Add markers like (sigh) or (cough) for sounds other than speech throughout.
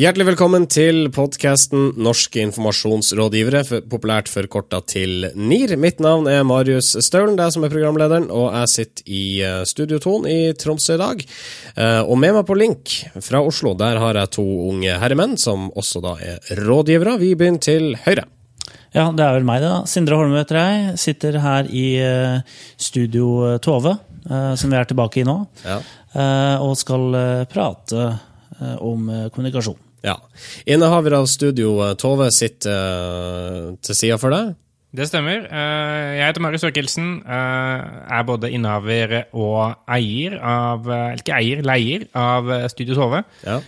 Hjertelig velkommen til podkasten Norske informasjonsrådgivere, populært forkorta til NIR. Mitt navn er Marius Staulen, det er som er programlederen, og jeg sitter i eh, Studio Ton i Tromsø i dag. Eh, og med meg på link fra Oslo, der har jeg to unge herremenn, som også da er rådgivere. Vi begynner til høyre. Ja, det er vel meg, det. da. Sindre Holme heter jeg. Sitter her i eh, Studio Tove, som vi er tilbake i nå, Ja. og skal prate om kommunikasjon. Ja. Innehaver av studio eh, Tove sitter eh, til sida for deg. Det stemmer. Eh, Jeg heter Marius Ørkelsen. Er både innehaver og eier av ikke eier, leier av Studio Tove. Ja.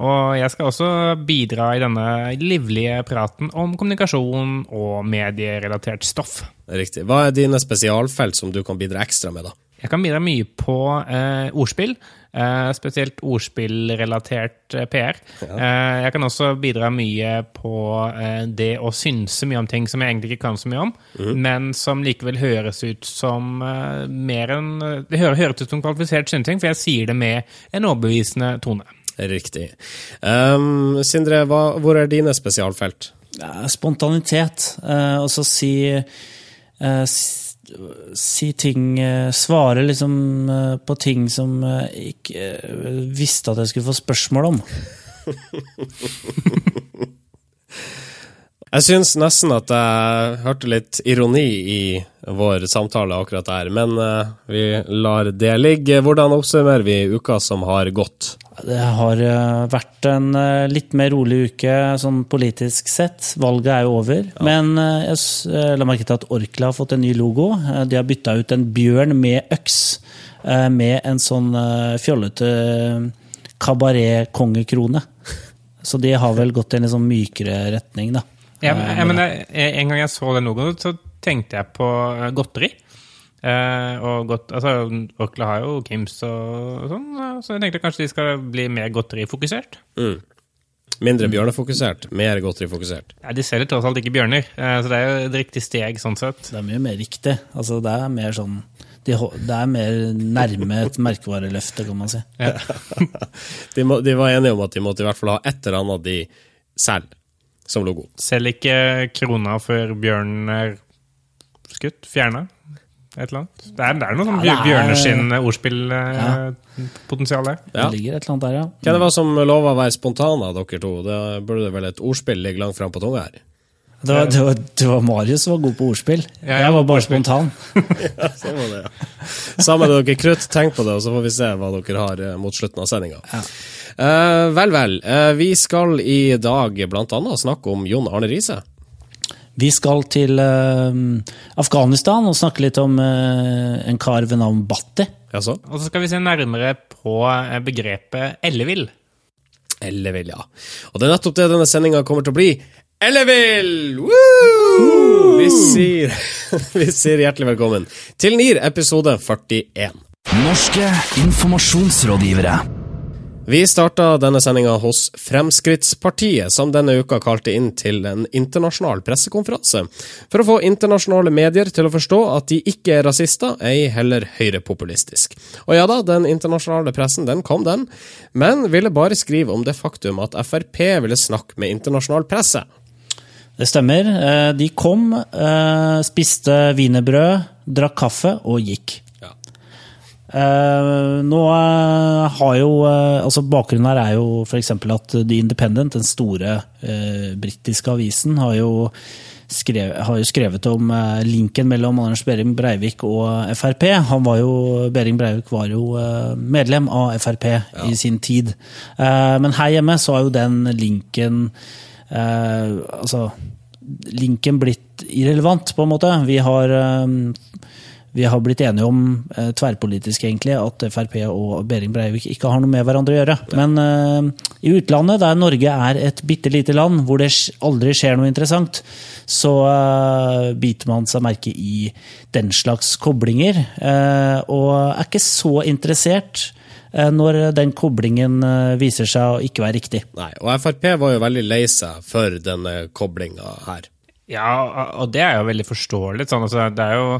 Og jeg skal også bidra i denne livlige praten om kommunikasjon og medierelatert stoff. Riktig. Hva er dine spesialfelt som du kan bidra ekstra med, da? Jeg kan bidra mye på eh, ordspill, eh, spesielt ordspillrelatert eh, PR. Eh, jeg kan også bidra mye på eh, det å synse mye om ting som jeg egentlig ikke kan så mye om, men som likevel høres ut som eh, mer enn Det høres, høres ut som kvalifisert synsing, for jeg sier det med en overbevisende tone. Riktig. Um, Sindre, hva, hvor er dine spesialfelt? Ja, Spontanitet. eh, Og så si eh, s- Si ting eh, Svare liksom eh, på ting som jeg ikke eh, visste at jeg skulle få spørsmål om. (laughs) Jeg syns nesten at jeg hørte litt ironi i vår samtale akkurat der, men eh, vi lar det ligge. Hvordan oppsummerer vi uka som har gått? Det har eh, vært en eh, litt mer rolig uke sånn politisk sett. Valget er jo over. Men eh, jeg la merke til at Orkla har fått en ny logo. De har bytta ut en bjørn med øks med en sånn fjollete kabaret-kongekrone. Så de har vel gått i en sånn mykere retning, da. Ja, men, ja, men jeg, en gang jeg så den logoen, så tenkte jeg på eh, godteri. Eh, og godt, altså, Orkla har jo Kims og sånn, eh, så jeg tenkte kanskje de skal bli mer godterifokusert. Mindre bjørnefokusert, mer godterifokusert. Ja, De selger tross alt ikke bjørner, eh, så det er jo et riktig steg sånn sett. Det er mye mer riktig. Altså, det er mer sånn de, Det er mer nærme et merkevareløfte, kan man si. (laughs) De, må, de var enige om at de måtte i hvert fall ha et eller annet de selger som logo. Selv ikke krona før bjørnen er skutt, fjerna. Et eller annet. Det er, det er noe sånn Ja, bjørneskinn-ordspillpotensial der. Ja. Det ligger et eller annet der, ja. Hva det var som lova å være spontane, dere to? Det burde vel et ordspill ligge langt fram på tunga her? Det var, det, var, det var Marius som var god på ordspill. Ja, jeg var bare spontan. (laughs) ja, Sånn var det, ja. Sammen med dere krutt, tenk på det, og så får vi se hva dere har eh, mot slutten av sendinga. Eh, vel, vel. Uh, vi skal i dag blant annet snakke om Jon Arne Riise. Vi skal til uh, Afghanistan og snakke litt om en kar ved navn Bhatti. Ja, Og så skal vi se nærmere på begrepet ellevill. Ellevill, ja. Og det er nettopp det denne sendinga kommer til å bli. Ellevill! Vi sier, (laughs) vi sier hjertelig velkommen til NIR episode 41. Norske informasjonsrådgivere. Vi starta denne sendinga hos Fremskrittspartiet, som denne uka kalte inn til en internasjonal pressekonferanse, for å få internasjonale medier til å forstå at de ikke er rasister, ei heller høyrepopulistisk. Og ja da, den internasjonale pressen, den kom, den, men ville bare skrive om det faktum at Frp ville snakke med internasjonal presse. Det stemmer. Eh, De kom, eh, spiste wienerbrød, drakk kaffe og gikk. Ja. Eh, nå uh, har jo uh, altså Bakgrunnen her er jo f.eks. at The Independent, den store uh, britiske avisen, har jo, skrev, har jo skrevet om linken mellom Anders Behring Breivik og Frp. Han var jo, Behring Breivik var jo medlem av Frp i sin tid. Men her hjemme så har jo den linken Altså linken blitt irrelevant, på en måte. Vi har vi har blitt enige om eh, tverrpolitisk egentlig at Frp og Behring Breivik ikke har noe med hverandre å gjøre. Men eh, i utlandet, der Norge er et bitte lite land hvor det aldri skjer noe interessant, så eh, biter man seg merke i den slags koblinger. eh, og er ikke så interessert eh, når den koblingen eh, viser seg å ikke være riktig. Nei, og Frp var jo veldig lei seg for denne koblinga her. Ja, og det er jo veldig forståelig. Sånn, altså, det er jo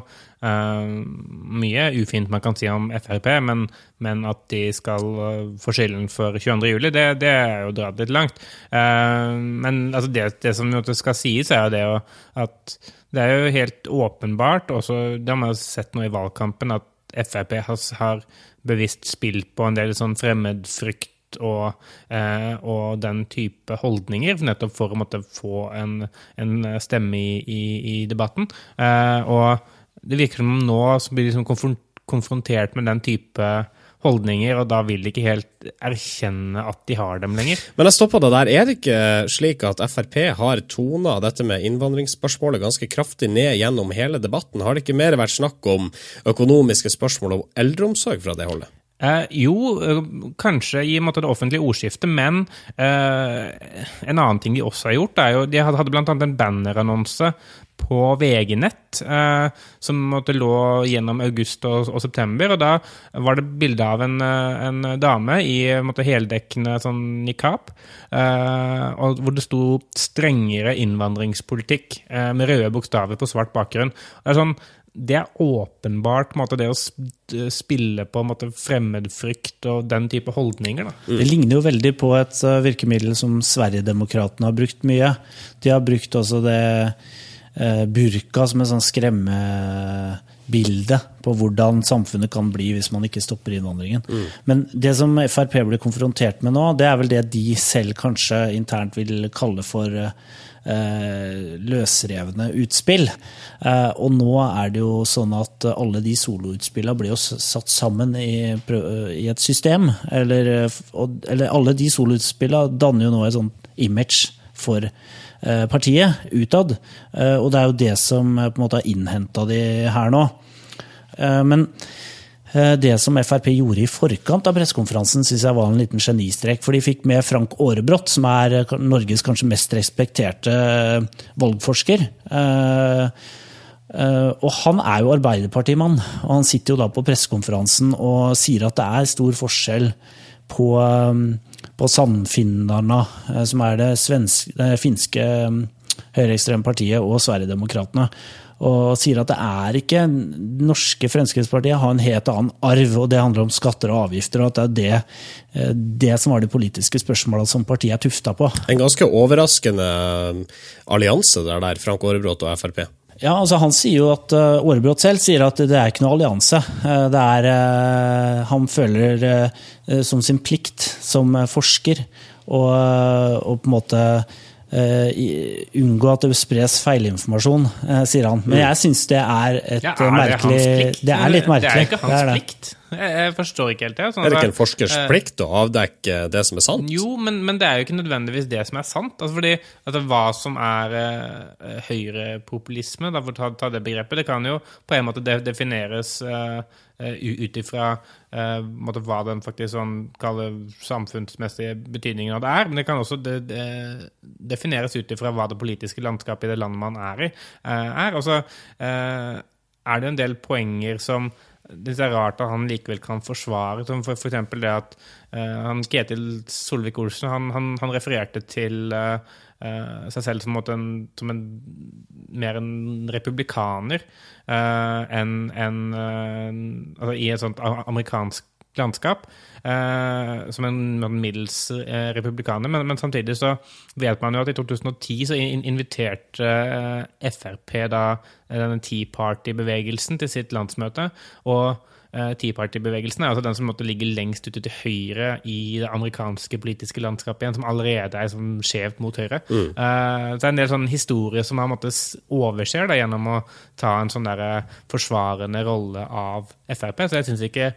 mye ufint man kan si om Frp, men, men at de skal eh, få skylden for 22.07, det, det er jo dratt litt langt. Eh, men altså, det, det, som skal sies, er jo at det er jo helt åpenbart, også, det har man jo sett nå i valgkampen, at Frp har bevisst spilt på en del sånn fremmedfrykt og, eh, og, den type holdninger, nettopp for å måtte få en, en stemme i, i, i debatten. Eh, og det virker som nå så blir de liksom konfrontert med den type holdninger, og da vil de ikke helt erkjenne at de har dem lenger. Men jeg stopper det der. Er det ikke slik at Frp har tona dette med innvandringsspørsmålet ganske kraftig ned gjennom hele debatten? Har det ikke mer vært snakk om økonomiske spørsmål og eldreomsorg fra det holdet? Eh, jo, eh, kanskje i måte, det offentlige ordskiftet, men eh, en annen ting de også har gjort, er jo De hadde, bl.a. en bannerannonse på VG-nett eh, som måtte lå gjennom august og, og, september. og Da var det bilde av en, eh, en, dame i måtte, heldekkende sånn nikab, eh, hvor det sto 'strengere innvandringspolitikk' eh, med røde bokstaver på svart bakgrunn. Det er sånn det er åpenbart måte, det å spille på måte, fremmedfrykt og den type holdninger. Mm. Det ligner jo veldig på et uh, virkemiddel som Sverigedemokraterna har brukt mye. De har brukt også det eh, burka som et sånn skremmebilde på hvordan samfunnet kan bli hvis man ikke stopper innvandringen. Mm. Men det som Frp blir konfrontert med nå, det er vel det de selv kanskje internt vil kalle for Eh, løsrevne utspill. Eh, og nå er det jo sånn at alle de soloutspillene blir jo satt sammen i, et system. Eller, eller alle de soloutspillene danner jo nå et sånt image for eh, partiet utad. Og det er jo det som på en måte har innhenta de her nå. Men Eh, det som Frp gjorde i forkant av pressekonferansen, syns jeg var en liten genistrek. For de fikk med Frank Aarebrot, som er Norges kanskje mest respekterte eh, valgforsker. Eh, og han er jo Arbeiderpartimann, og han sitter jo da på pressekonferansen og sier at det er stor forskjell på, på Sannfinnarna, som er det, svenske, finske høyreekstreme partiet, og Sverigedemokraterna og sier at det er ikke norske Fremskrittspartiet har en helt annen arv, og det handler om skatter og avgifter, og at det er det, eh, det som var de politiske spørsmålene som partiet er tufta på. En ganske overraskende allianse der, der Frank Aarebrot og Frp? Ja, altså Han sier jo at uh, Aarebrot selv sier at det er ikke noe allianse. Det er Han føler som sin plikt som forsker å på en måte Uh, unngå at det spres feilinformasjon, uh, sier han. Men mm. jeg syns det er et ja, er merkelig det, er litt merkelig. Det er ikke hans er plikt. Jeg forstår ikke helt det. Sånn, er det ikke en forskers uh, plikt å avdekke det som er sant? Jo, men, men, det er jo ikke nødvendigvis det som er sant. Altså fordi altså, Hva som er uh, høyrepopulisme, for å ta, ta, det begrepet, det kan jo på en måte defineres uh, ut ifra uh, hva den faktisk sånn, samfunnsmessige betydningen av det er. Men det kan også de, de, defineres ut ifra hva det politiske landskapet i det landet man er i, uh, er. Og så uh, er det en del poenger som det er rart at han likevel kan forsvare, som for, for eksempel det at han Ketil Solvik-Olsen han, han, han, refererte til seg selv som en, som en mer en republikaner uh, enn en, uh, altså i et sånt amerikansk landskap, uh, som en, middels uh, republikaner. Men, men, samtidig så vet man jo at i 2010 så inviterte uh, Frp da denne Tea Party-bevegelsen til sitt landsmøte. og Eh, Tea Party-bevegelsen er altså den som måtte ligge lengst ute til høyre i det amerikanske politiske landskapet igjen, som allerede er sånn skjevt mot høyre. Mm. Så det er en del sånn historie som man måtte overser da, gjennom å ta en sånn der forsvarende rolle av Frp. Så jeg syns ikke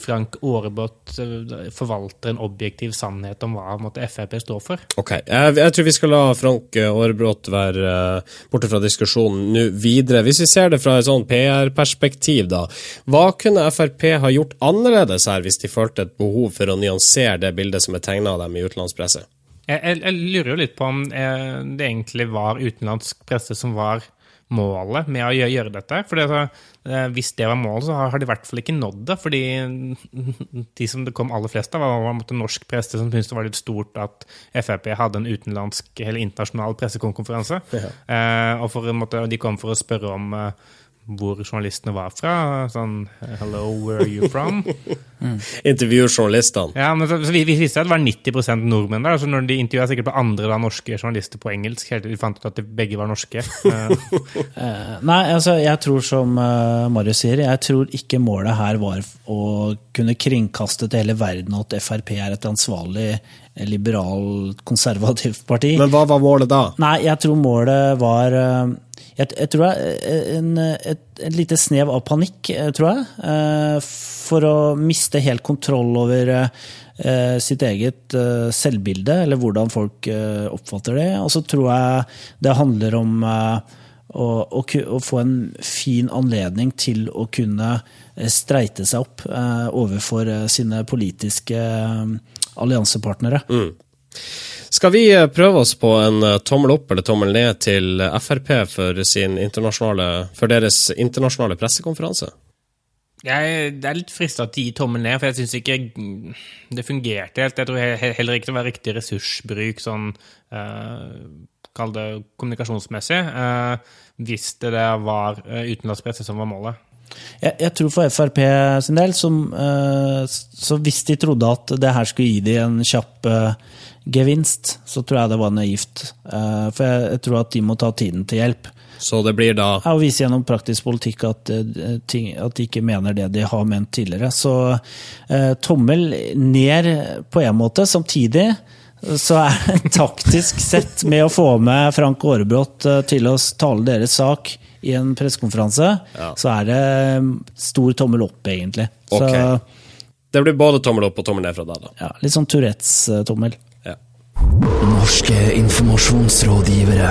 Frank Aarebrot eh, forvalter en objektiv sannhet om hva måtte, Frp står for. Ok, jeg, jeg, tror vi skal la Frank Aarebrot være uh, borte fra diskusjonen nå videre. Hvis vi ser det fra et sånn PR-perspektiv, da. Hva kunne Frp ha gjort annerledes her, hvis de følte et behov for å nyansere det bildet som er tegna av dem i utenlandspresse? Jeg, jeg, jeg, lurer jo litt på om eh, det egentlig var utenlandsk presse som var målet med å gjøre dette. For altså, eh, hvis det var målet, så har de i hvert fall ikke nådd det. fordi (laughs) de som det kom aller flest av, var en norsk presse som syntes det var litt stort at Frp hadde en utenlandsk eller internasjonal pressekonferanse. Ja. Eh, og for, måte, de kom for å spørre om eh, hvor journalistene var fra. Sånn Hello, where are you from? (laughs) Intervjuer journalistene. Ja, men så, så vi, vi visste at det var 90% nordmenn der. Altså når de intervjua sikkert på andre da, norske journalister på engelsk, helt til de fant ut at de begge var norske. (laughs) Eh, Eh, Nei, altså jeg tror som uh, Marius sier, jeg tror ikke målet her var å kunne kringkaste til hele verden at Frp er et ansvarlig, liberal, konservativt parti. Men hva var målet da? Nei, jeg tror målet var eh, Jeg, jeg tror jeg, en, et, et lite snev av panikk, eh, tror jeg. eh, For å miste helt kontroll over eh, sitt eget selvbilde, eller hvordan folk oppfatter det. Og så tror jeg det handler om å, å, å få en fin anledning til å kunne streite seg opp overfor sine politiske alliansepartnere. alliansepartnere. Skal vi prøve oss på en eh, tommel opp eller tommel ned til Frp for, sin internasjonale, for deres internasjonale pressekonferanse? Jeg det er litt frista til å gi tommel ned, for jeg syns ikke det fungerte helt. Jeg tror heller ikke det var riktig ressursbruk sånn uh, Kall det kommunikasjonsmessig. uh, hvis det der var uh, utenlandspresse som var målet. Jeg, jeg tror for Frp sin del, som, så hvis de trodde at det her skulle gi dem en kjapp gevinst, så tror jeg det var naivt. Eh, for jeg, tror at de må ta tiden til hjelp. Så det blir da Ja, og vise gjennom praktisk politikk at, eh, ting, at de ikke mener det de har ment tidligere. Så eh, tommel ned på en måte. Samtidig så er det (laughs) taktisk sett med å få med Frank Aarebrot eh, til å tale deres sak i en pressekonferanse, Ja. så er det eh, stor tommel opp, egentlig. Så Det blir både tommel opp og tommel ned fra deg, da. ja, litt sånn Tourettes-tommel. Norske informasjonsrådgivere.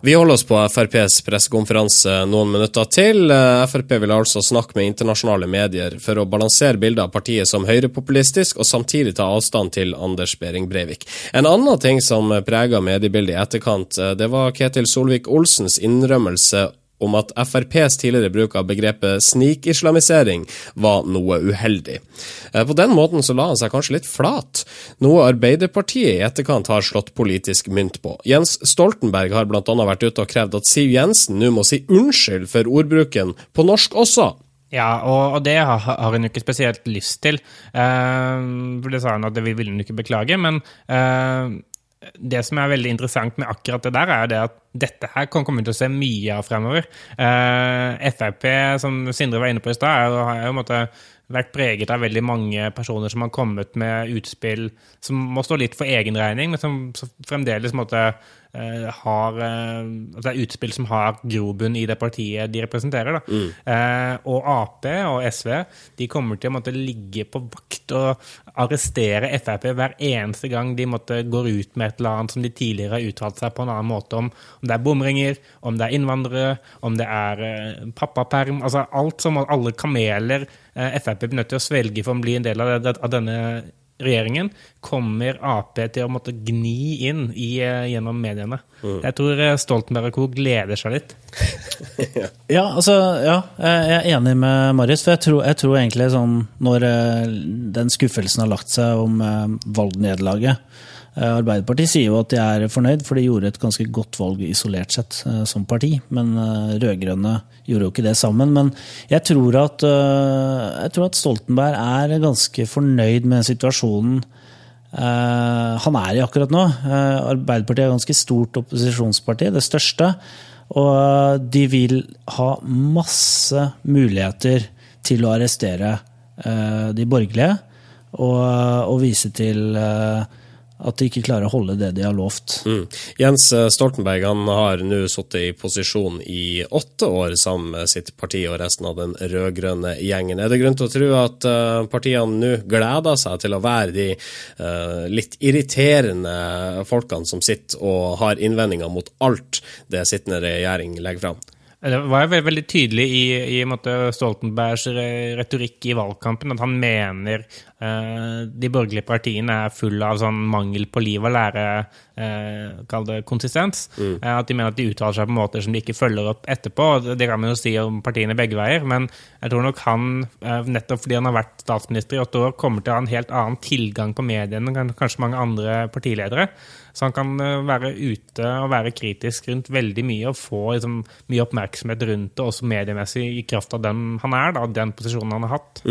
Vi holder oss på FrPs pressekonferanse noen minutter til. Frp vil altså snakke med internasjonale medier for å balansere bildet av partiet som høyrepopulistisk, og samtidig ta avstand til Anders Behring Breivik. En annen ting som prega mediebildet i etterkant, eh, det var Ketil Solvik-Olsens innrømmelse om at FrPs tidligere bruk av begrepet snikislamisering var noe uheldig. Eh, På den måten så la han seg kanskje litt flat, noe Arbeiderpartiet i etterkant har slått politisk mynt på. Jens Stoltenberg har bl.a. vært ute og krevd at Siv Jensen nå må si unnskyld for ordbruken på norsk også. Ja, og, og det har, har hun jo ikke spesielt lyst til. Eh, for det sa hun at det ville hun ikke beklage, men eh, det som er veldig interessant med akkurat det der, er det at dette her kan komme til å se mye av fremover. Eh, Frp, som Sindre var inne på i stad, har jo måtte, vært preget av veldig mange personer som har kommet med utspill som må stå litt for egen regning, men som, fremdeles eh, har eh, altså Det er utspill som har grobunn i det partiet de representerer. Da. Eh, og Ap og SV de kommer til å måtte ligge på vakt og arrestere Frp hver eneste gang de måtte går ut med et eller annet som de tidligere har uttalt seg på en annen måte om. Om det er bomringer, om det er innvandrere, om det er eh, pappaperm. altså Alt som alle kameler eh, Frp blir nødt til å svelge for å bli en del av, det, av denne regjeringen, kommer Ap til å måtte gni inn i, eh, gjennom mediene. Jeg tror eh, Stoltenberg og co. gleder seg litt. (laughs) Ja, altså, ja, jeg er enig med Marius. For jeg tror, jeg tror egentlig sånn Når eh, den skuffelsen har lagt seg om valgnederlaget Arbeiderpartiet sier jo at de er fornøyd, for de gjorde et ganske godt valg isolert sett eh, som parti. Men eh, rød-grønne gjorde jo ikke det sammen. Men jeg tror, at, eh, jeg tror at Stoltenberg er ganske fornøyd med situasjonen eh, han er i akkurat nå. Eh, Arbeiderpartiet er et ganske stort opposisjonsparti, det største. Og de vil ha masse muligheter til å arrestere eh, de borgerlige. Og, og vise til eh, at de ikke klarer å holde det de har lovt. Mm. Jens Stoltenberg han har nå sittet i posisjon i åtte år sammen med sitt parti og resten av den rød-grønne gjengen. Er det grunn til å tro at eh, partiene nå gleder seg til å være de uh, litt irriterende folkene som sitter og har innvendinger mot alt det sittende regjering legger fram? Det var jo veldig, tydelig i, i Stoltenbergs retorikk i valgkampen at han mener eh, de borgerlige partiene er fulle av sånn mangel på liv og lære, eh, kall det konsistens. Eh, at de mener at de uttaler seg på måter som de ikke følger opp etterpå. Det kan man jo si om partiene begge veier, men jeg tror nok han, eh, nettopp fordi han har vært statsminister i åtte år, kommer til å ha en helt annen tilgang på mediene enn kanskje mange andre partiledere. Så han kan eh, være ute og være kritisk rundt veldig mye og få liksom, mye oppmerksomhet rundt det, også mediemessig, i kraft av den han er, da, den posisjonen han har hatt.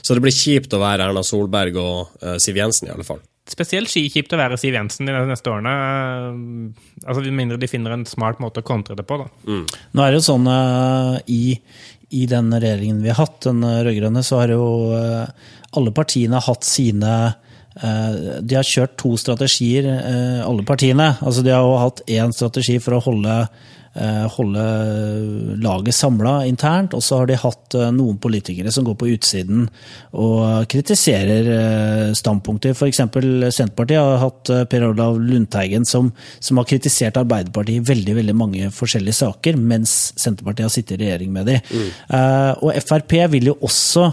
Så det blir kjipt å være Erna Solberg og uh, Siv Jensen, i alle fall. Spesielt skikjipt å være Siv Jensen de neste årene. eh, Altså, Med mindre de finner en smart måte å kontre det på. da. Nå er det jo sånn eh, i, i den regjeringen vi har hatt, den rød-grønne, så har jo eh, alle partiene hatt sine eh, De har kjørt to strategier, eh, alle partiene. Altså De har jo hatt én strategi for å holde, eh, holde laget samla internt, og så har de hatt eh, noen politikere som går på utsiden og kritiserer eh, standpunkter. F.eks. Senterpartiet har hatt eh, Per Olav Lundteigen som, som har kritisert Arbeiderpartiet i veldig veldig mange forskjellige saker, mens Senterpartiet har sittet i regjering med dem. Mm. og Frp vil jo også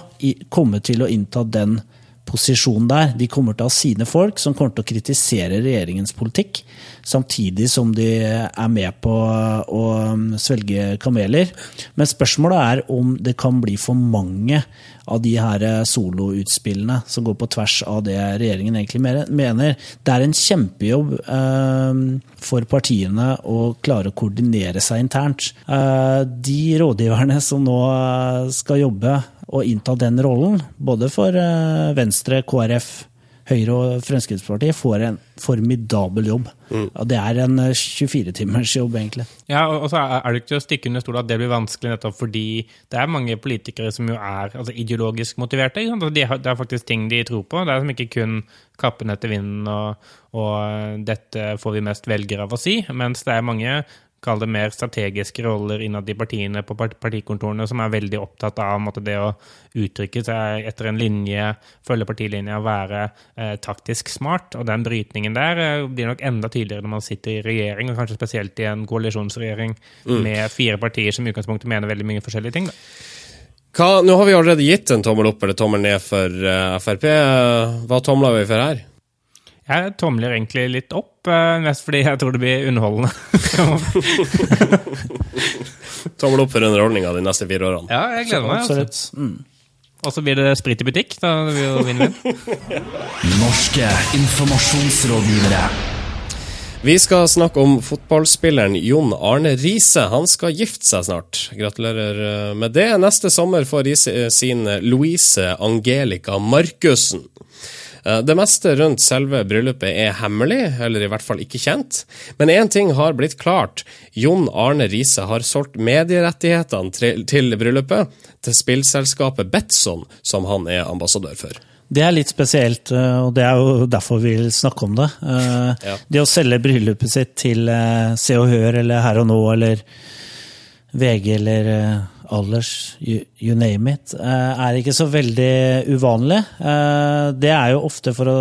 komme til å innta den posisjonen der. De kommer til å ha sine folk som kommer til å kritisere regjeringens politikk, samtidig som de er med på å um, svelge kameler. Men spørsmålet er om det kan bli for mange av de her soloutspillene som går på tvers av det regjeringen egentlig mener. Det er en kjempejobb eh, for partiene å klare å koordinere seg internt. Eh, de rådgiverne som nå eh, skal jobbe og innta den rollen, både for eh, Venstre, KrF, Høyre og Fremskrittspartiet, får en formidabel jobb. Mm. det er en 24-timers jobb, egentlig. Ja, og så er det ikke til å stikke under stol at det blir vanskelig nettopp fordi det er mange politikere som jo er altså, ideologisk motiverte. Ikke sant? Altså, de har, det er faktisk ting de tror på. Det er som ikke kun kappen etter vinden og, og 'dette får vi mest velgere av å si', mens det er mange kall det mer strategiske roller innad i partiene på partikontorene som er veldig opptatt av en måte, det å uttrykke seg etter en linje, følge partilinja, være eh, taktisk smart. Og den brytningen der eh, blir nok enda tydeligere når man sitter i regjering, og kanskje spesielt i en koalisjonsregjering med fire partier som i utgangspunktet mener veldig mye forskjellige ting. Da. Hva, nå har vi allerede gitt en tommel opp eller tommel ned for uh, Frp. Eh, Hva tomler vi for her? Jeg tomler egentlig litt opp, eh, mest fordi jeg tror det blir underholdende. (laughs) Tommel opp for underholdninga de neste fire årene. ja, jeg gleder meg. Altså. Absolutt. Mm. Og så blir det sprit i butikk. Da blir det vinn-vinn. (laughs) Norske informasjonsrådgivere. Vi skal snakke om fotballspilleren Jon Arne Riise. Han skal gifte seg snart. Gratulerer eh, med det. Neste sommer får Riise eh, sin Louise Angelica Markussen. Eh, Det meste rundt selve bryllupet er hemmelig, eller i hvert fall ikke kjent. Men én ting har blitt klart. Jon Arne Riise har solgt medierettighetene til- bryllupet til spillselskapet Betson, som han er ambassadør for. Det er litt spesielt, eh, og det er jo derfor vi vil snakke om det. Eh, Ja. Det å selge bryllupet sitt til Se og Hør eller Her og Nå eller VG eller Allers, you, you name it, eh, er ikke så veldig uvanlig. Eh, Det er jo ofte for å,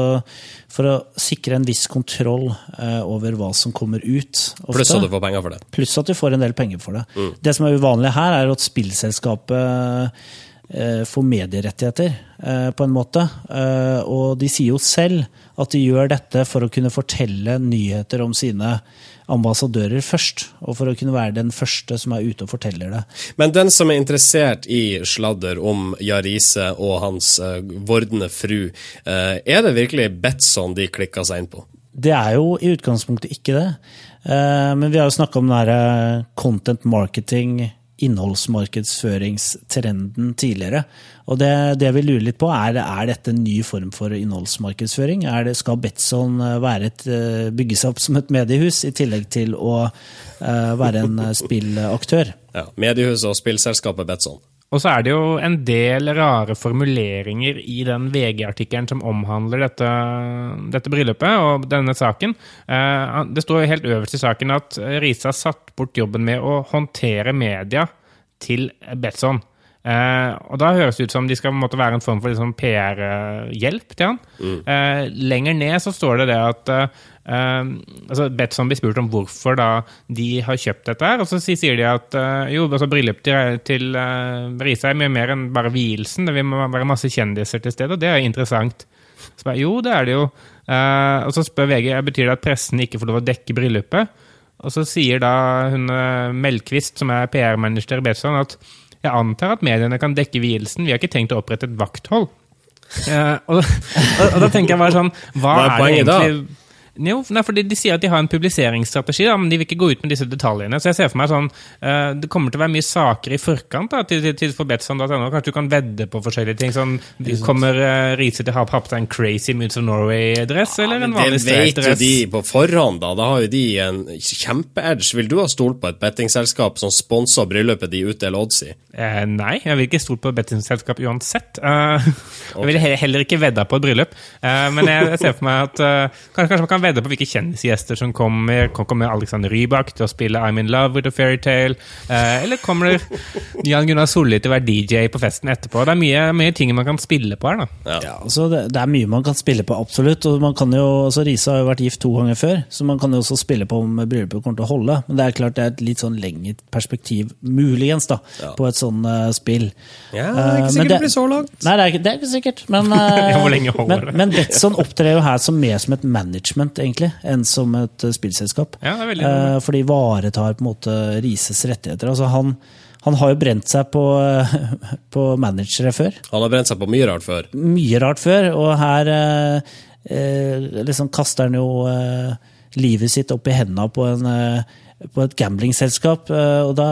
for å sikre en viss kontroll eh, over hva som kommer ut. ofte. Pluss at du får penger for det. Pluss at du får en del penger for det. Det som er uvanlig her, er at spillselskapet får medierettigheter, på en måte. Og de sier jo selv at de gjør dette for å kunne fortelle nyheter om sine ambassadører først. Og for å kunne være den første som er ute og forteller det. Men den som er interessert i sladder om Jarise og hans uh, vordende fru, uh, er det virkelig Betson de klikka seg inn på? Det er jo i utgangspunktet ikke det. Uh, Men vi har jo snakka om den derre content marketing, innholdsmarkedsføringstrenden tidligere. Og det, det vi lurer litt på, er, er dette en ny form for innholdsmarkedsføring? Det, skal Betson eh, eh, bygge seg opp som et mediehus, i tillegg til å eh, være en spillaktør? Ja, Mediehuset og spillselskapet Betson. Og så er det jo en del rare formuleringer i den VG-artikkelen som omhandler dette, dette bryllupet og denne saken. Eh, Det står helt øverst i saken at Risa satt bort jobben med å håndtere media til Betson. Eh, og da høres det ut som de skal måtte være en form for liksom, PR-hjelp til han. Eh, lenger ned så står det det at eh, altså Betson blir spurt om hvorfor da de har kjøpt dette, her, og så sier de at eh, jo, altså bryllup til, til uh, Riise er mye mer enn bare vielsen. Det vil være masse kjendiser til stede, og det er interessant. Så bare, jo, det er det jo. Eh, og så spør VG betyr det at pressen ikke får lov å dekke bryllupet. Og så sier da hun Melkvist, som er PR-manager i Betson, at jeg antar at mediene kan dekke vielsen, vi har ikke tenkt å opprette et vakthold. Uh, og, og, og da tenker jeg bare sånn Hva, Hva er er, det egentlig da? Jo, nei, fordi De sier at de har en publiseringsstrategi, da, men de vil ikke gå ut med disse detaljene. Så jeg ser for meg sånn uh, Det kommer til å være mye saker i forkant da, til, til, til for Betson.no. Kanskje du kan vedde på forskjellige ting. Sånn, kommer uh, Riise til å ha på seg en Crazy Moods of Norway-dress, eller en Det vet jo de på forhånd, da. Da har jo de en kjempe-edge. Vil du ha stolt på et bettingselskap som sponser bryllupet de utdeler odds i? Uh, nei, jeg vil ikke stole på bettingselskap uansett. Eh, (laughs) Jeg vil heller ikke vedde på et bryllup. Men jeg, jeg ser for meg at kanskje, kanskje man kan vedde på hvilke kjendisgjester som kommer. Kommer Alexander Rybak til å spille I'm in love with a fairytale? Eh, eller kommer Jan Gunnar Solli til å være DJ på festen etterpå? Det er mye, mye ting man kan spille på her. da. Ja, altså det, det er mye man kan spille på, absolutt. og man kan jo, altså Risa har jo vært gift to ganger før, så man kan jo også spille på om bryllupet kommer til å holde. Men det er klart det er et litt sånn lengre perspektiv, muligens, da, på et sånn uh, spill. Ja, Eh, det er ikke men sikkert det blir så langt. Nei, det er det er ikke sikkert. Men, (laughs) uh, Ja, lenge holder men, men Betson opptrer jo her som mer som et management, egentlig, enn som et eh, spillselskap. Ja, det er veldig Eh, for de ivaretar på en måte Rises rettigheter. Altså han, han har jo brent seg på, (laughs) på managere før Han har brent seg på mye rart før. mye rart før, og her eh, eh, liksom kaster han jo eh, livet sitt opp i hendene på, en, eh, på et gamblingselskap, og da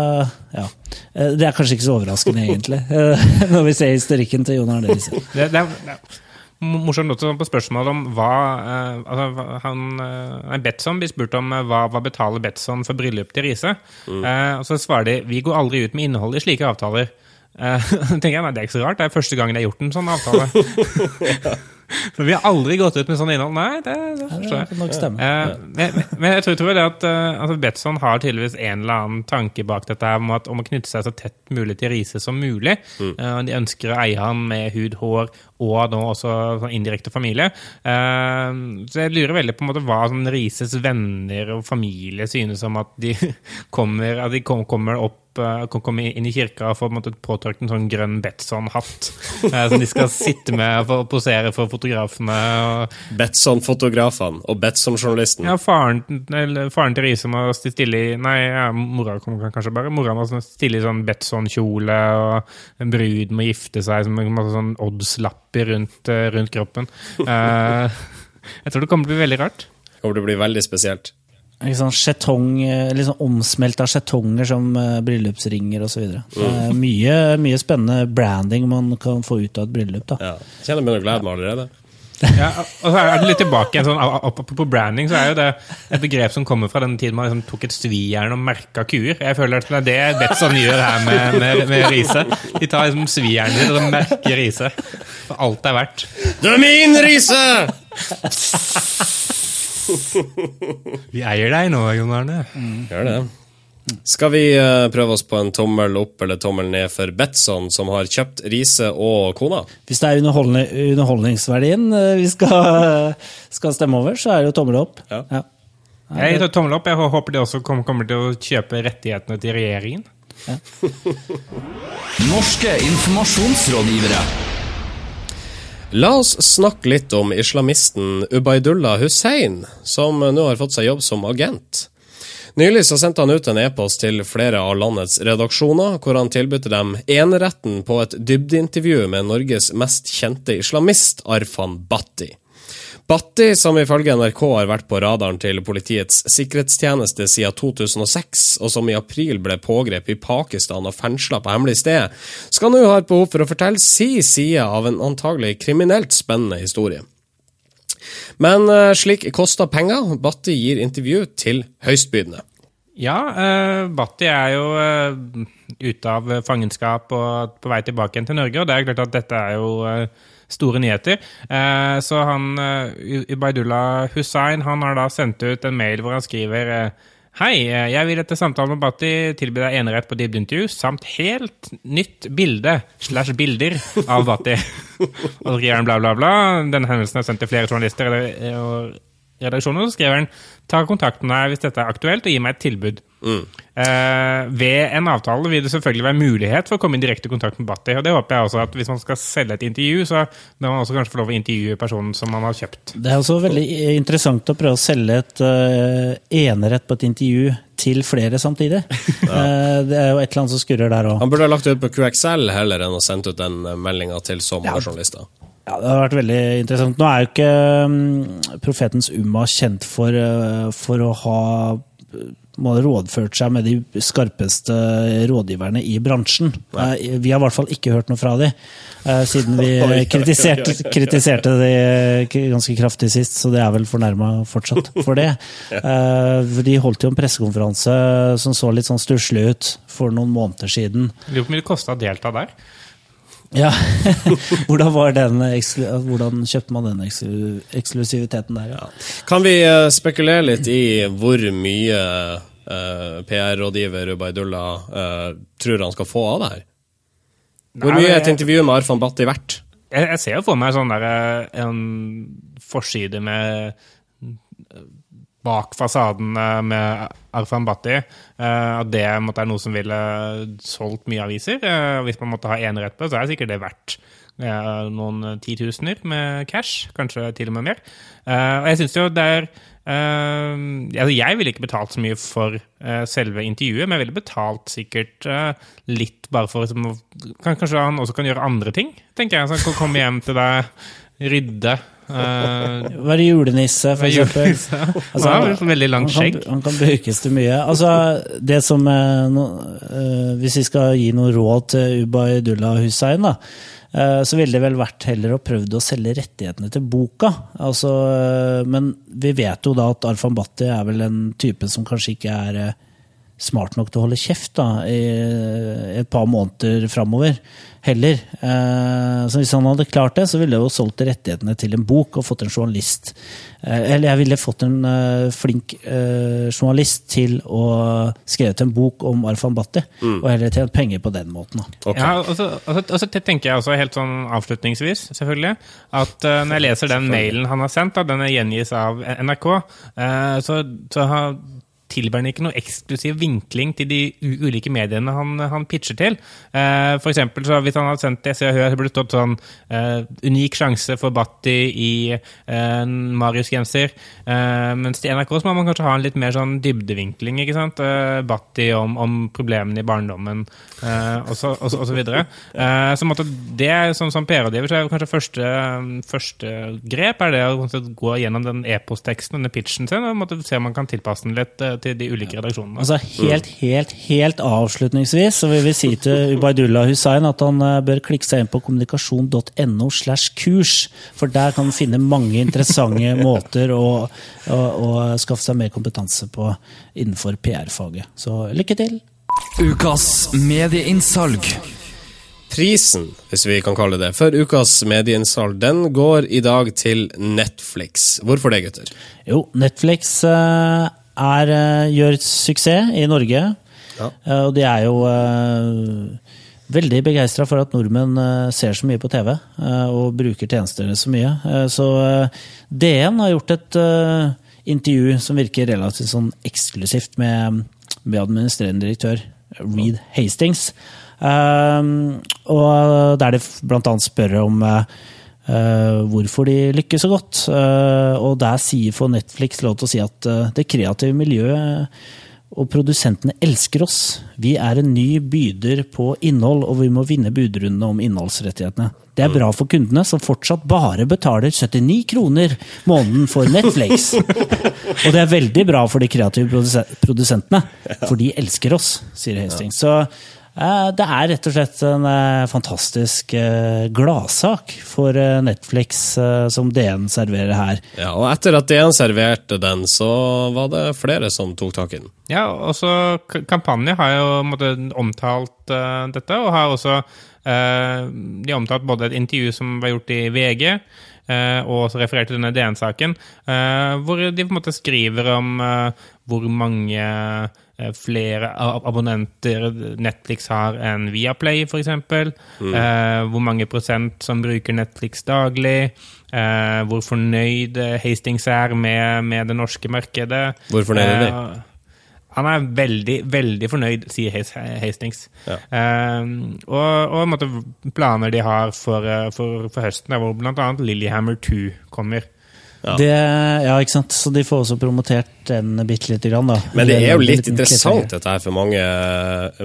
Ja. Det er kanskje ikke så overraskende, egentlig, (laughs) når vi ser historikken til Jon Arne Riise. Det, det, det morsomt også på spørsmålet om hva eh, altså, han, eh, nei, Betson blir spurt om eh, hva, hva betaler Betson for bryllup til Riise. Eh, og så svarer de vi går aldri ut med innholdet i slike avtaler. Eh, (laughs) tenker jeg, nei, Det er ikke så rart, det er første gangen jeg har gjort en sånn avtale. (laughs) For vi har aldri gått ut med sånn innhold. Nei, det, det forstår jeg. Ja, stemme. Eh, men, men jeg tror, tror det at uh, altså Betson har tydeligvis en eller annen tanke bak dette her om, at, om å knytte seg så tett mulig til Riise som mulig. Eh, de ønsker å eie han med hud, hår og nå også sånn indirekte familie. Eh, så jeg lurer veldig på en måte hva sånn Rises venner og familie synes om at de (laughs) kommer, at de kommer opp eh, kan komme inn i kirka og få en påtrykt en sånn grønn Betson-hatt eh, som de skal sitte med og posere for fotografene. Og, Betson-fotografene og Betson-journalisten. ja, faren, eller, faren til Riise må stille i Nei, ja, mora kommer kanskje bare. Mora må stille i sånn Betson-kjole, og en brud må gifte seg med masse sånn oddslapper rundt, eh, rundt kroppen. Eh, jeg tror det kommer til å bli veldig rart. Det kommer til å bli veldig spesielt. Sånn Skjetong, liksom litt sånn omsmelta skjetonger som eh, bryllupsringer osv. Mm. Mye, mye spennende branding man kan få ut av et bryllup. da. Ja. Kjenner begynner å glede meg allerede. Ja, og så er det litt tilbake igjen, sånn, På branding, så er jo det et begrep som kommer fra den tiden man liksom tok et svijern og merka kuer. Jeg føler at det er det Betson gjør her med, med, med Riise. De tar liksom svijernet sitt og merker Riise. For alt er verdt. Du er min, Riise! Vi eier deg nå, Jon Arne. Gjør det. Skal vi eh, prøve oss på en tommel opp eller tommel ned for Betson, som har kjøpt Riise og kona? Hvis det er underholdningsverdien eh, vi skal, (laughs) skal stemme over, så er det jo tommel opp. Ja. Jeg tar tommel opp. Jeg håper de også kommer til å kjøpe rettighetene til regjeringen. (laughs) Norske informasjonsrådgivere. La oss snakke litt om islamisten Ubaydullah Hussein, som nå har fått seg jobb som agent. Nylig så sendte han ut en e-post til flere av landets redaksjoner, hvor han tilbød dem eneretten på et dybdeintervju med Norges mest kjente islamist, Arfan Bhatti. Bhatti, som ifølge NRK har vært på radaren til Politiets sikkerhetstjeneste siden 2006, og som i april ble pågrepet i Pakistan og fengsla på hemmelig sted, skal nå ha et behov for å fortelle si side av en antagelig kriminelt spennende historie. Men eh, slik koster penger. Batti gir intervju til høystbydende. Ja, uh, Batti er jo uh, ute av fangenskap og på vei tilbake igjen til Norge, og det er klart at dette er jo uh, store nyheter. Eh, så han uh, Ubaydullah Hussain han har da sendt ut en mail hvor han skriver eh, Hei, eh, jeg vil etter samtalen med Batti tilby deg enerett på dybdeintervju samt helt nytt bilde slash bilder av Batti. (laughs) og så skriver han bla, bla, bla. Denne hendelsen er sendt til flere journalister eller- og redaksjoner. Så skriver han ta kontakt med meg hvis dette er aktuelt, og gi meg et tilbud. Eh, ved en avtale vil det selvfølgelig være mulighet for å komme i direkte kontakt med Batti. Og det håper jeg også at hvis man skal selge et intervju, så må man også kanskje få lov å intervjue personen som man har kjøpt. Det er også veldig interessant å prøve å selge et uh, enerett på et intervju til flere samtidig. (laughs) Eh, det er jo et eller annet som skurrer der òg. Han burde ha lagt det ut på QXL heller enn å sendt ut den meldinga til så mange journalister. Ja, det har vært veldig interessant. Nå er jo ikke um, profetens Umma kjent for, uh, for å ha må ha rådført seg med de skarpeste rådgiverne i bransjen. Eh, Vi har i hvert fall ikke hørt noe fra de, eh, siden vi (laughs) kritiserte, kritiserte de ganske kraftig sist, så det er vel fornærma fortsatt for det. (laughs) Eh, De holdt jo en pressekonferanse som så litt sånn stusslig ut for noen måneder siden. Lurer på hvor mye det kosta å delta der. Ja, (laughs) hvordan, var den, hvordan kjøpte man den eksklu- eksklusiviteten der? Ja. Kan vi eh, spekulere litt i hvor mye uh, PR-rådgiver Ubaydullah uh, tror han skal få av det her? Hvor Nei, mye er et intervju med Arfan Bhatti verdt? Jeg, jeg ser jo for meg sånn der, eh, en forside med eh, bak fasaden eh, med Arfan Bhatti. eh, At det måtte, er noe som ville solgt mye aviser. Eh, Hvis man måtte ha enerett på, det, så er sikkert det verdt noen titusener med cash. Kanskje til og med mer. Og jeg syns jo det er Uh, altså Jeg ville ikke betalt så mye for uh, selve intervjuet, men jeg ville betalt sikkert uh, litt bare for liksom, kan, Kanskje han også kan gjøre andre ting, tenker jeg. Så han kan komme hjem til deg, rydde. Eh, Være julenisse, for eksempel. julenisse. Altså, Han har veldig langt skjegg. kan, han kan brukes til mye. Altså, det som er, no, uh, Hvis vi skal gi noe råd til Ubaydullah Hussein, da, uh, så ville det vel vært heller å prøve å selge rettighetene til boka. Altså, eh, men vi vet jo da at Arfan Bhatti er vel en type som kanskje ikke er eh, smart nok til å holde kjeft da, i et par måneder framover. Heller. Eh, Så hvis han hadde klart det, så ville jeg jo solgt rettighetene til en bok og fått en journalist. Eh, Eller jeg ville fått en eh, flink journalist til å skrevet en bok om Arfan Bhatti, og heller tjent penger på den måten. Okay. Ja, og så, og, så, og så tenker jeg også helt sånn avslutningsvis, selvfølgelig, at når jeg leser den mailen han har sendt, da, den gjengis av NRK, eh, så, så har tilbyr han ikke noe eksklusiv vinkling til de ulike mediene han, han pitcher til. Eh, for eksempel, så hvis han hadde sendt det, så jeg hører det burde stått sånn eh, unik sjanse for Batti i eh, Marius-genser. Mens til NRK så må man kanskje ha en litt mer sånn dybdevinkling, ikke sant? Batti om, om problemene i barndommen, eh, og, så, så, så videre. Så måtte det, som, som PR-rådgiver, så er kanskje første, første grep er det å gå gjennom den e-postteksten, denne pitchen sin, og se om man kan tilpasse den litt til de ulike redaksjonene. Altså Helt, helt, helt avslutningsvis så vil vi si til Ubaydullah Hussein at han eh, bør klikke seg inn på kommunikasjon.no slash kurs, for der kan han finne mange interessante (laughs) måter å, å, å skaffe seg mer kompetanse på innenfor PR-faget. Så lykke til! Ukas medieinnsalg. Prisen, hvis vi kan kalle det det, for ukas medieinnsalg, den går i dag til Netflix. Hvorfor det, gutter? Jo, Netflix eh, er, eh, gjør suksess i Norge. Ja. Eh, Og de er jo uh, veldig begeistra for at nordmenn ser så mye på TV uh, og bruker tjenestene så mye. Så DN har gjort et intervju som virker relativt sånn eksklusivt med, med administrerende direktør Reed Hastings. Og der de annet spør om eh, hvorfor de lykkes så godt. Uh, og der sier for Netflix lov til å si at uh, det kreative miljøet og produsentene elsker oss. Vi er en ny byder på innhold, og vi må vinne budrundene om innholdsrettighetene. Det er bra for kundene, som fortsatt bare betaler 79 kroner måneden for Netflix. og det er veldig bra for de kreative produsentene, for de elsker oss, sier Hastings. Så det er rett og slett en eh, fantastisk eh, gladsak for eh, Netflix eh, som DN serverer her. Ja, og etter at DN serverte den, så var det flere som tok tak i den. Ja, også Kampanje har jo måtte, omtalt uh, dette, og har også uh, de omtalt både et intervju som var gjort i VG, uh, og også referert til denne DN-saken, eh, hvor de på en måte skriver om eh, hvor mange eh, flere abonnenter Netflix har enn Viaplay, f.eks. Mm. hvor mange prosent som bruker Netflix daglig. eh, hvor fornøyd eh, Hastings er med, med det norske markedet. Hvor fornøyd er? Eh, han er veldig, veldig fornøyd, sier Hastings. Ja. Um, og, og måtte, planer de har for, eh, for, for høsten, hvor bl.a. Lillyhammer 2 kommer. Ja. Det, ja, ikke sant? Så de får også promotert den bitte lite grann, da. Men det er jo litt interessant dette her for mange,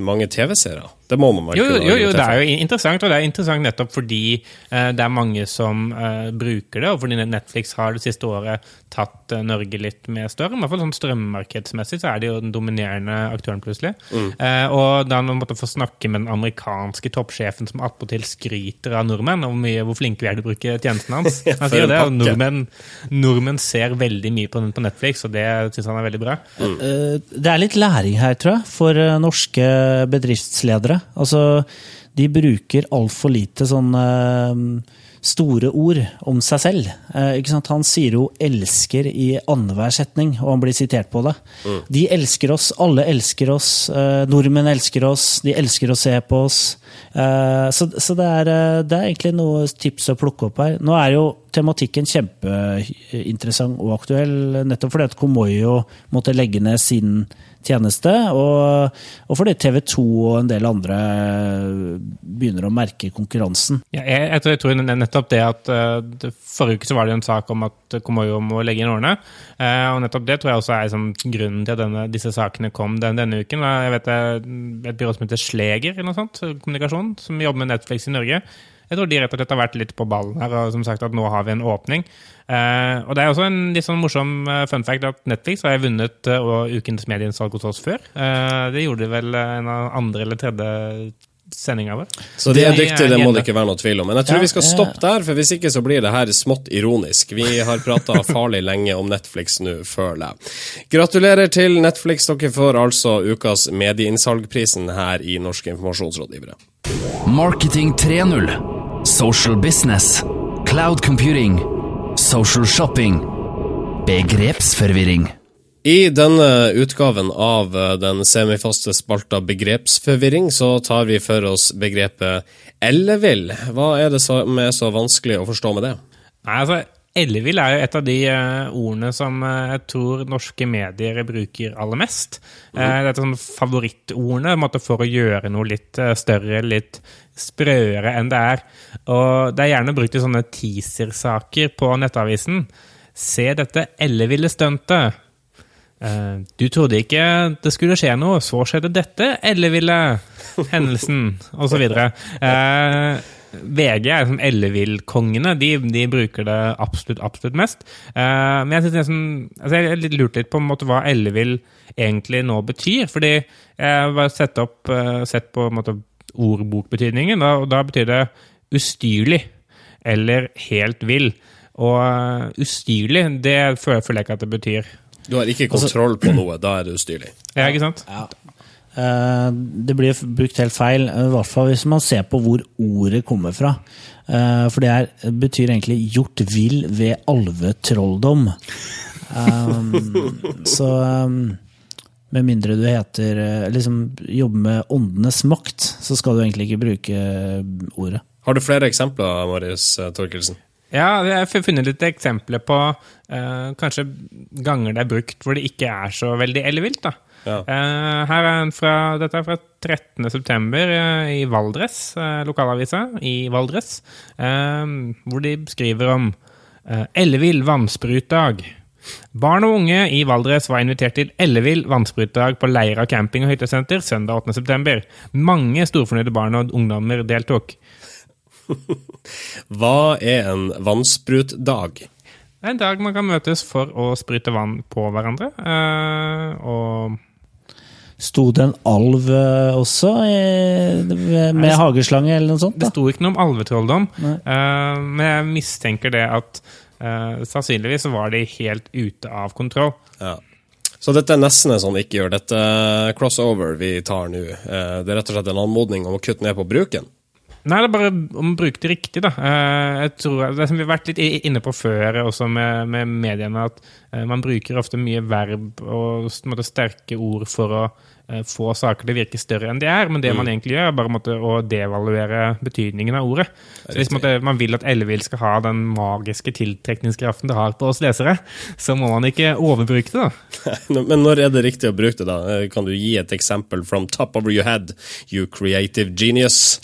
mange TV-seere. Det må man vel Jo, jo, jo, jo, det er jo interessant, og det er interessant nettopp fordi eh, det er mange som eh, bruker det, og fordi Netflix har det siste året tatt eh, Norge litt med større. I hvert fall sånn strømmarkedsmessig så er det jo den dominerende aktøren plutselig. Mm. Eh, og da man måtte få snakke med den amerikanske toppsjefen som attpåtil skryter av nordmenn, og hvor, mye, hvor flinke vi er til å bruke tjenestene hans. (laughs) Han sier det, og nordmenn, nordmenn ser veldig mye på, på Netflix, og det syns han er veldig bra. Mm. Det er litt læring her, tror jeg, for eh, norske bedriftsledere. Altså, de bruker altfor lite sånn eh, store ord om seg selv. Eh? Han sier jo 'elsker' i annenhver setning, og han blir sitert på det. De elsker oss, alle elsker oss. eh, nordmenn elsker oss, de elsker å se på oss. Eh, så så det, er, det er egentlig noe tips å plukke opp her. Nå er jo tematikken kjempeinteressant og aktuell, nettopp fordi at Komoyo måtte legge ned sin tjeneste, og, og fordi TV 2 og en del andre begynner å merke konkurransen. Ja, jeg, jeg, tror, nettopp det at eh, det, Forrige uke så var det en sak om at Komoyo må legge inn årene. eh, og nettopp det tror jeg også er liksom, grunnen til at denne, disse sakene kom den, denne uken. Jeg vet er Et byrå som heter Sleger eller noe sånt, kommunikasjon, som jobber med Netflix i Norge. Jeg tror de rett og slett har vært litt på ballen her, og som sagt at nå har vi en åpning. Uh, og det er også en litt sånn morsom eh, fun fact at Netflix har vunnet uh, ukens medieinnsalg hos oss før. Uh, det gjorde de vel en av andre eller tredje sendinga vår. Så de er Det er dyktige, det må det ikke være noe tvil om. Men jeg tror Ja, vi skal ja. stoppe der, for hvis ikke så blir det her smått ironisk. Vi har prata (laughs) farlig lenge om Netflix nå, føler jeg. Gratulerer til Netflix, dere får altså ukas medieinnsalgprisen her i Norske informasjonsrådgivere. Marketing 3.0. Social business. Cloud computing. Social shopping. Begrepsforvirring. I denne utgaven av eh, den semifaste spalta Begrepsforvirring, så tar vi for oss begrepet ellevill. Hva er det som er så vanskelig å forstå med det? Nei, altså, Ellevill er jo et av de eh, ordene som eh, jeg tror norske medier bruker aller mest. Mm. Dette er sånn favorittordene for å gjøre noe litt større, litt sprøere enn det er. Og det er gjerne brukt i sånne teaser-saker på Nettavisen. Se dette elleville stuntet. Eh, du trodde ikke det skulle skje noe, så skjedde dette elleville hendelsen, osv. Uh, VG er som ellevillkongene. De, de bruker det absolutt, absolutt mest. Uh, men jeg synes nesten, altså jeg litt litt på måte, hva ellevill egentlig nå betyr. Fordi jeg har sett, opp, uh, sett på måte, ordbokbetydningen, og da betyr det ustyrlig eller helt vill. Og eh, ustyrlig, det føler, jeg ikke at det betyr. Du har ikke kontroll på noe, da er det ustyrlig. Ja, ikke sant? Ja. Det blir brukt helt feil, eh, i hvert fall hvis man ser på hvor ordet kommer fra. Eh, For det er, betyr egentlig 'gjort vill ved alvetrolldom'. Um, (laughs) så um, med mindre du heter eh, liksom jobber med åndenes makt, så skal du egentlig ikke bruke eh, ordet. Har du flere eksempler, Marius eh, Torkelsen? Ja, jeg har funnet litt eksempler på uh, kanskje ganger det er brukt hvor det ikke er så veldig ellevilt. da. Ja. Uh, her er en fra, dette er fra 13. september eh, i Valdres, uh, lokalavisa i Valdres, hvor de skriver om uh, ellevill vannsprutdag. Barn og unge i Valdres var invitert til ellevill vannsprutdag på Leira camping og hyttesenter søndag 8. september. Mange storfornøyde barn og ungdommer deltok. (laughs) Hva er en vannsprutdag? Det er en dag man kan møtes for å sprute vann på hverandre. eh, og Sto det en alv eh, også med, med hageslange eller noe sånt? det sto ikke noe om alvetrolldom, eh, men jeg mistenker det at eh, sannsynligvis var de helt ute av kontroll. Ja. Så dette er nesten en sånn ikke gjør dette crossover vi tar nå. Eh, Det er rett og slett en anmodning om å kutte ned på bruken. Nei, det er bare om å bruke det riktig, da. Eh, Jeg tror, det som vi har vært litt inne på før, også med, med mediene, at eh, man bruker ofte mye verb og måte, sterke ord for å eh, få saker til å virke større enn de er. Men det man egentlig gjør, er bare måtte, å devaluere betydningen av ordet. Så hvis måtte, man vil at Ellevill skal ha den magiske tiltrekningskraften det har på oss lesere, så må man ikke overbruke det, da. (laughs) Men når er det riktig å bruke det, da? Kan du gi et eksempel from top of your head, you creative genius?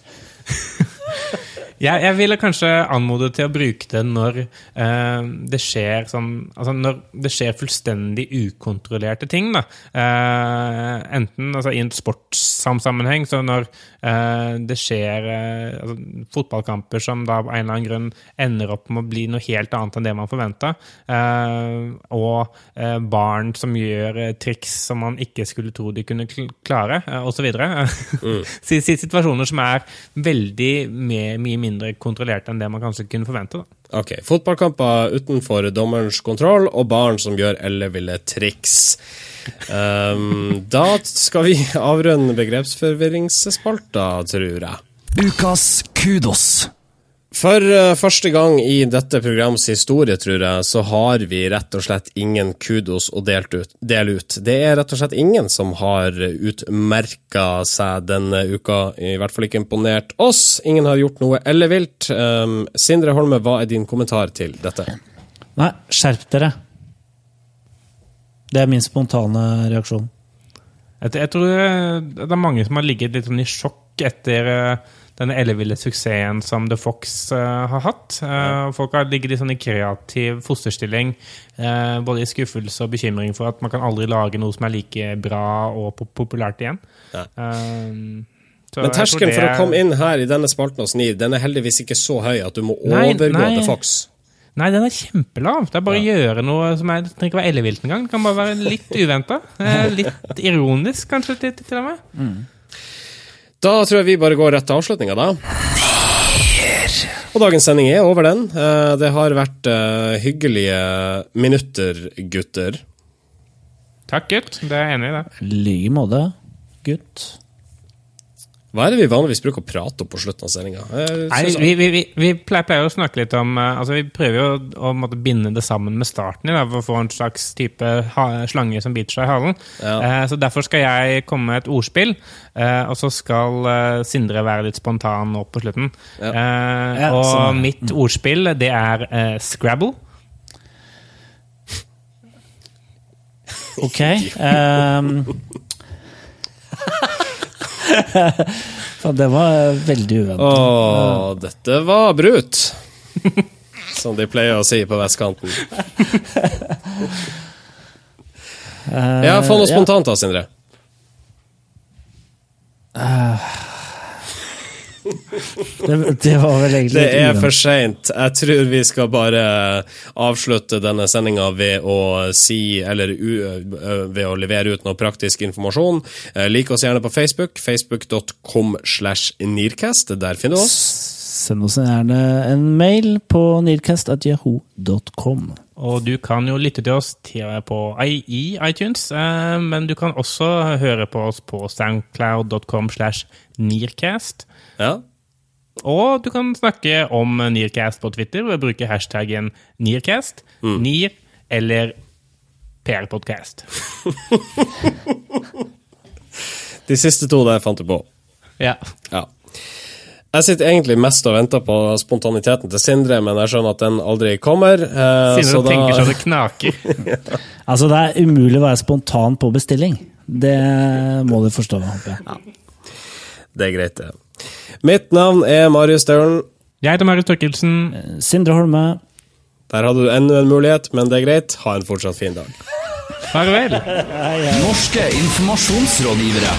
(laughs) Jeg, jeg ville kanskje anmode til å bruke det når eh, det skjer sånn Altså når det skjer fullstendig ukontrollerte ting, da. Eh, enten altså, i en sportssammenheng, så når det skjer eh, altså, fotballkamper som da av en eller annen grunn ender opp med å bli noe helt annet enn det man forventa, eh, og eh, barn som gjør eh, triks som man ikke skulle tro de kunne klare, eh, osv. (laughs) Si- Situasjoner som er veldig mye mindre kontrollert enn det man kanskje kunne forvente. Da. Ok, fotballkamper utenfor dommerens kontroll, og barn som gjør elleville triks. Um, da skal vi avrunde begrepsforvirringsspalta, tror jeg. Ukas kudos. For eh, første gang i dette programs historie, tror jeg, så har vi rett og slett ingen kudos å delt ut, dele ut. Det er rett og slett ingen som har utmerka seg denne uka, i hvert fall ikke imponert oss. Ingen har gjort noe ellevilt. Um, Sindre Holme, hva er din kommentar til dette? Nei, skjerp dere. Det er min spontane reaksjon. Jeg, jeg tror eh, det er mange som har ligget litt sånn i sjokk etter eh, denne elleville suksessen som The Fox uh, har hatt. Eh, Folk har ligget i sånn kreativ fosterstilling, uh, både i skuffelse og bekymring for at man kan aldri lage noe som er like bra og pop populært igjen. Ja. Men terskelen det for å komme inn her i denne spalten og sniv, den er heldigvis ikke så høy at du må Nei, overgå nei. The Fox. Nei, den er kjempelav. Det er bare å gjøre noe som er, trenger ikke være ellevilt engang. Det kan bare være litt uventa. Litt ironisk, kanskje, til, til og med. Da tror jeg vi bare går rett til avslutninga, da. Og dagens sending er over, den. Eh, Det har vært eh, hyggelige minutter, gutter. Takk, gutt. Det er jeg enig i. det. I like måte, gutt. Hva er det vi vanligvis bruker å prate om på slutten av sendinga? Nei, vi, vi, vi, vi pleier, pleier å snakke litt om eh, altså Vi prøver jo å, måtte binde det sammen med starten da, for å få en slags type ha, slange som biter seg i halen. Ja. Eh, så Derfor skal jeg komme med et ordspill, eh, og så skal eh, Sindre være litt spontan nå på slutten. Ja. Eh, Ja, og sånn mitt ordspill, det er eh, Scrabble. Ok. ehm. (laughs) Det var veldig uventa. Å, dette var brut! Som de pleier å si på vestkanten. (laughs) Ja, få noe spontant da, Sindre. Det, det var vel egentlig Det er for seint. Jeg tror vi skal bare avslutte denne sendinga ved å si, eller u, ved å levere ut noe praktisk informasjon. Eh, Lik oss gjerne på Facebook. Facebook.com slash Nearcast. Der finner du oss. Send oss gjerne en mail på nearcast.jaho.com. Og du kan jo lytte til oss til, på, i, i iTunes, eh, men du kan også høre på oss på soundcloud.com slash nearcast. Ja. Og du kan snakke om Nearcast på Twitter ved å bruke hashtaggen Nearcast, Near eller PR-podkast. (laughs) De siste to der fant du på. Ja. Ja. Jeg sitter egentlig mest og venter på spontaniteten til Sindre, men jeg skjønner at den aldri kommer. eh, Sindre så tenker da så det knaker. (laughs) Altså, det er umulig å være spontan på bestilling. Det må du forstå, håper jeg. Det er greit, det. Mitt navn er Marius Staulen. Jeg heter Marius Torkelsen. Sindre Holme. Der hadde du enda en mulighet, men det er greit. Ha en fortsatt fin dag. Farvel. Norske informasjonsrådgivere.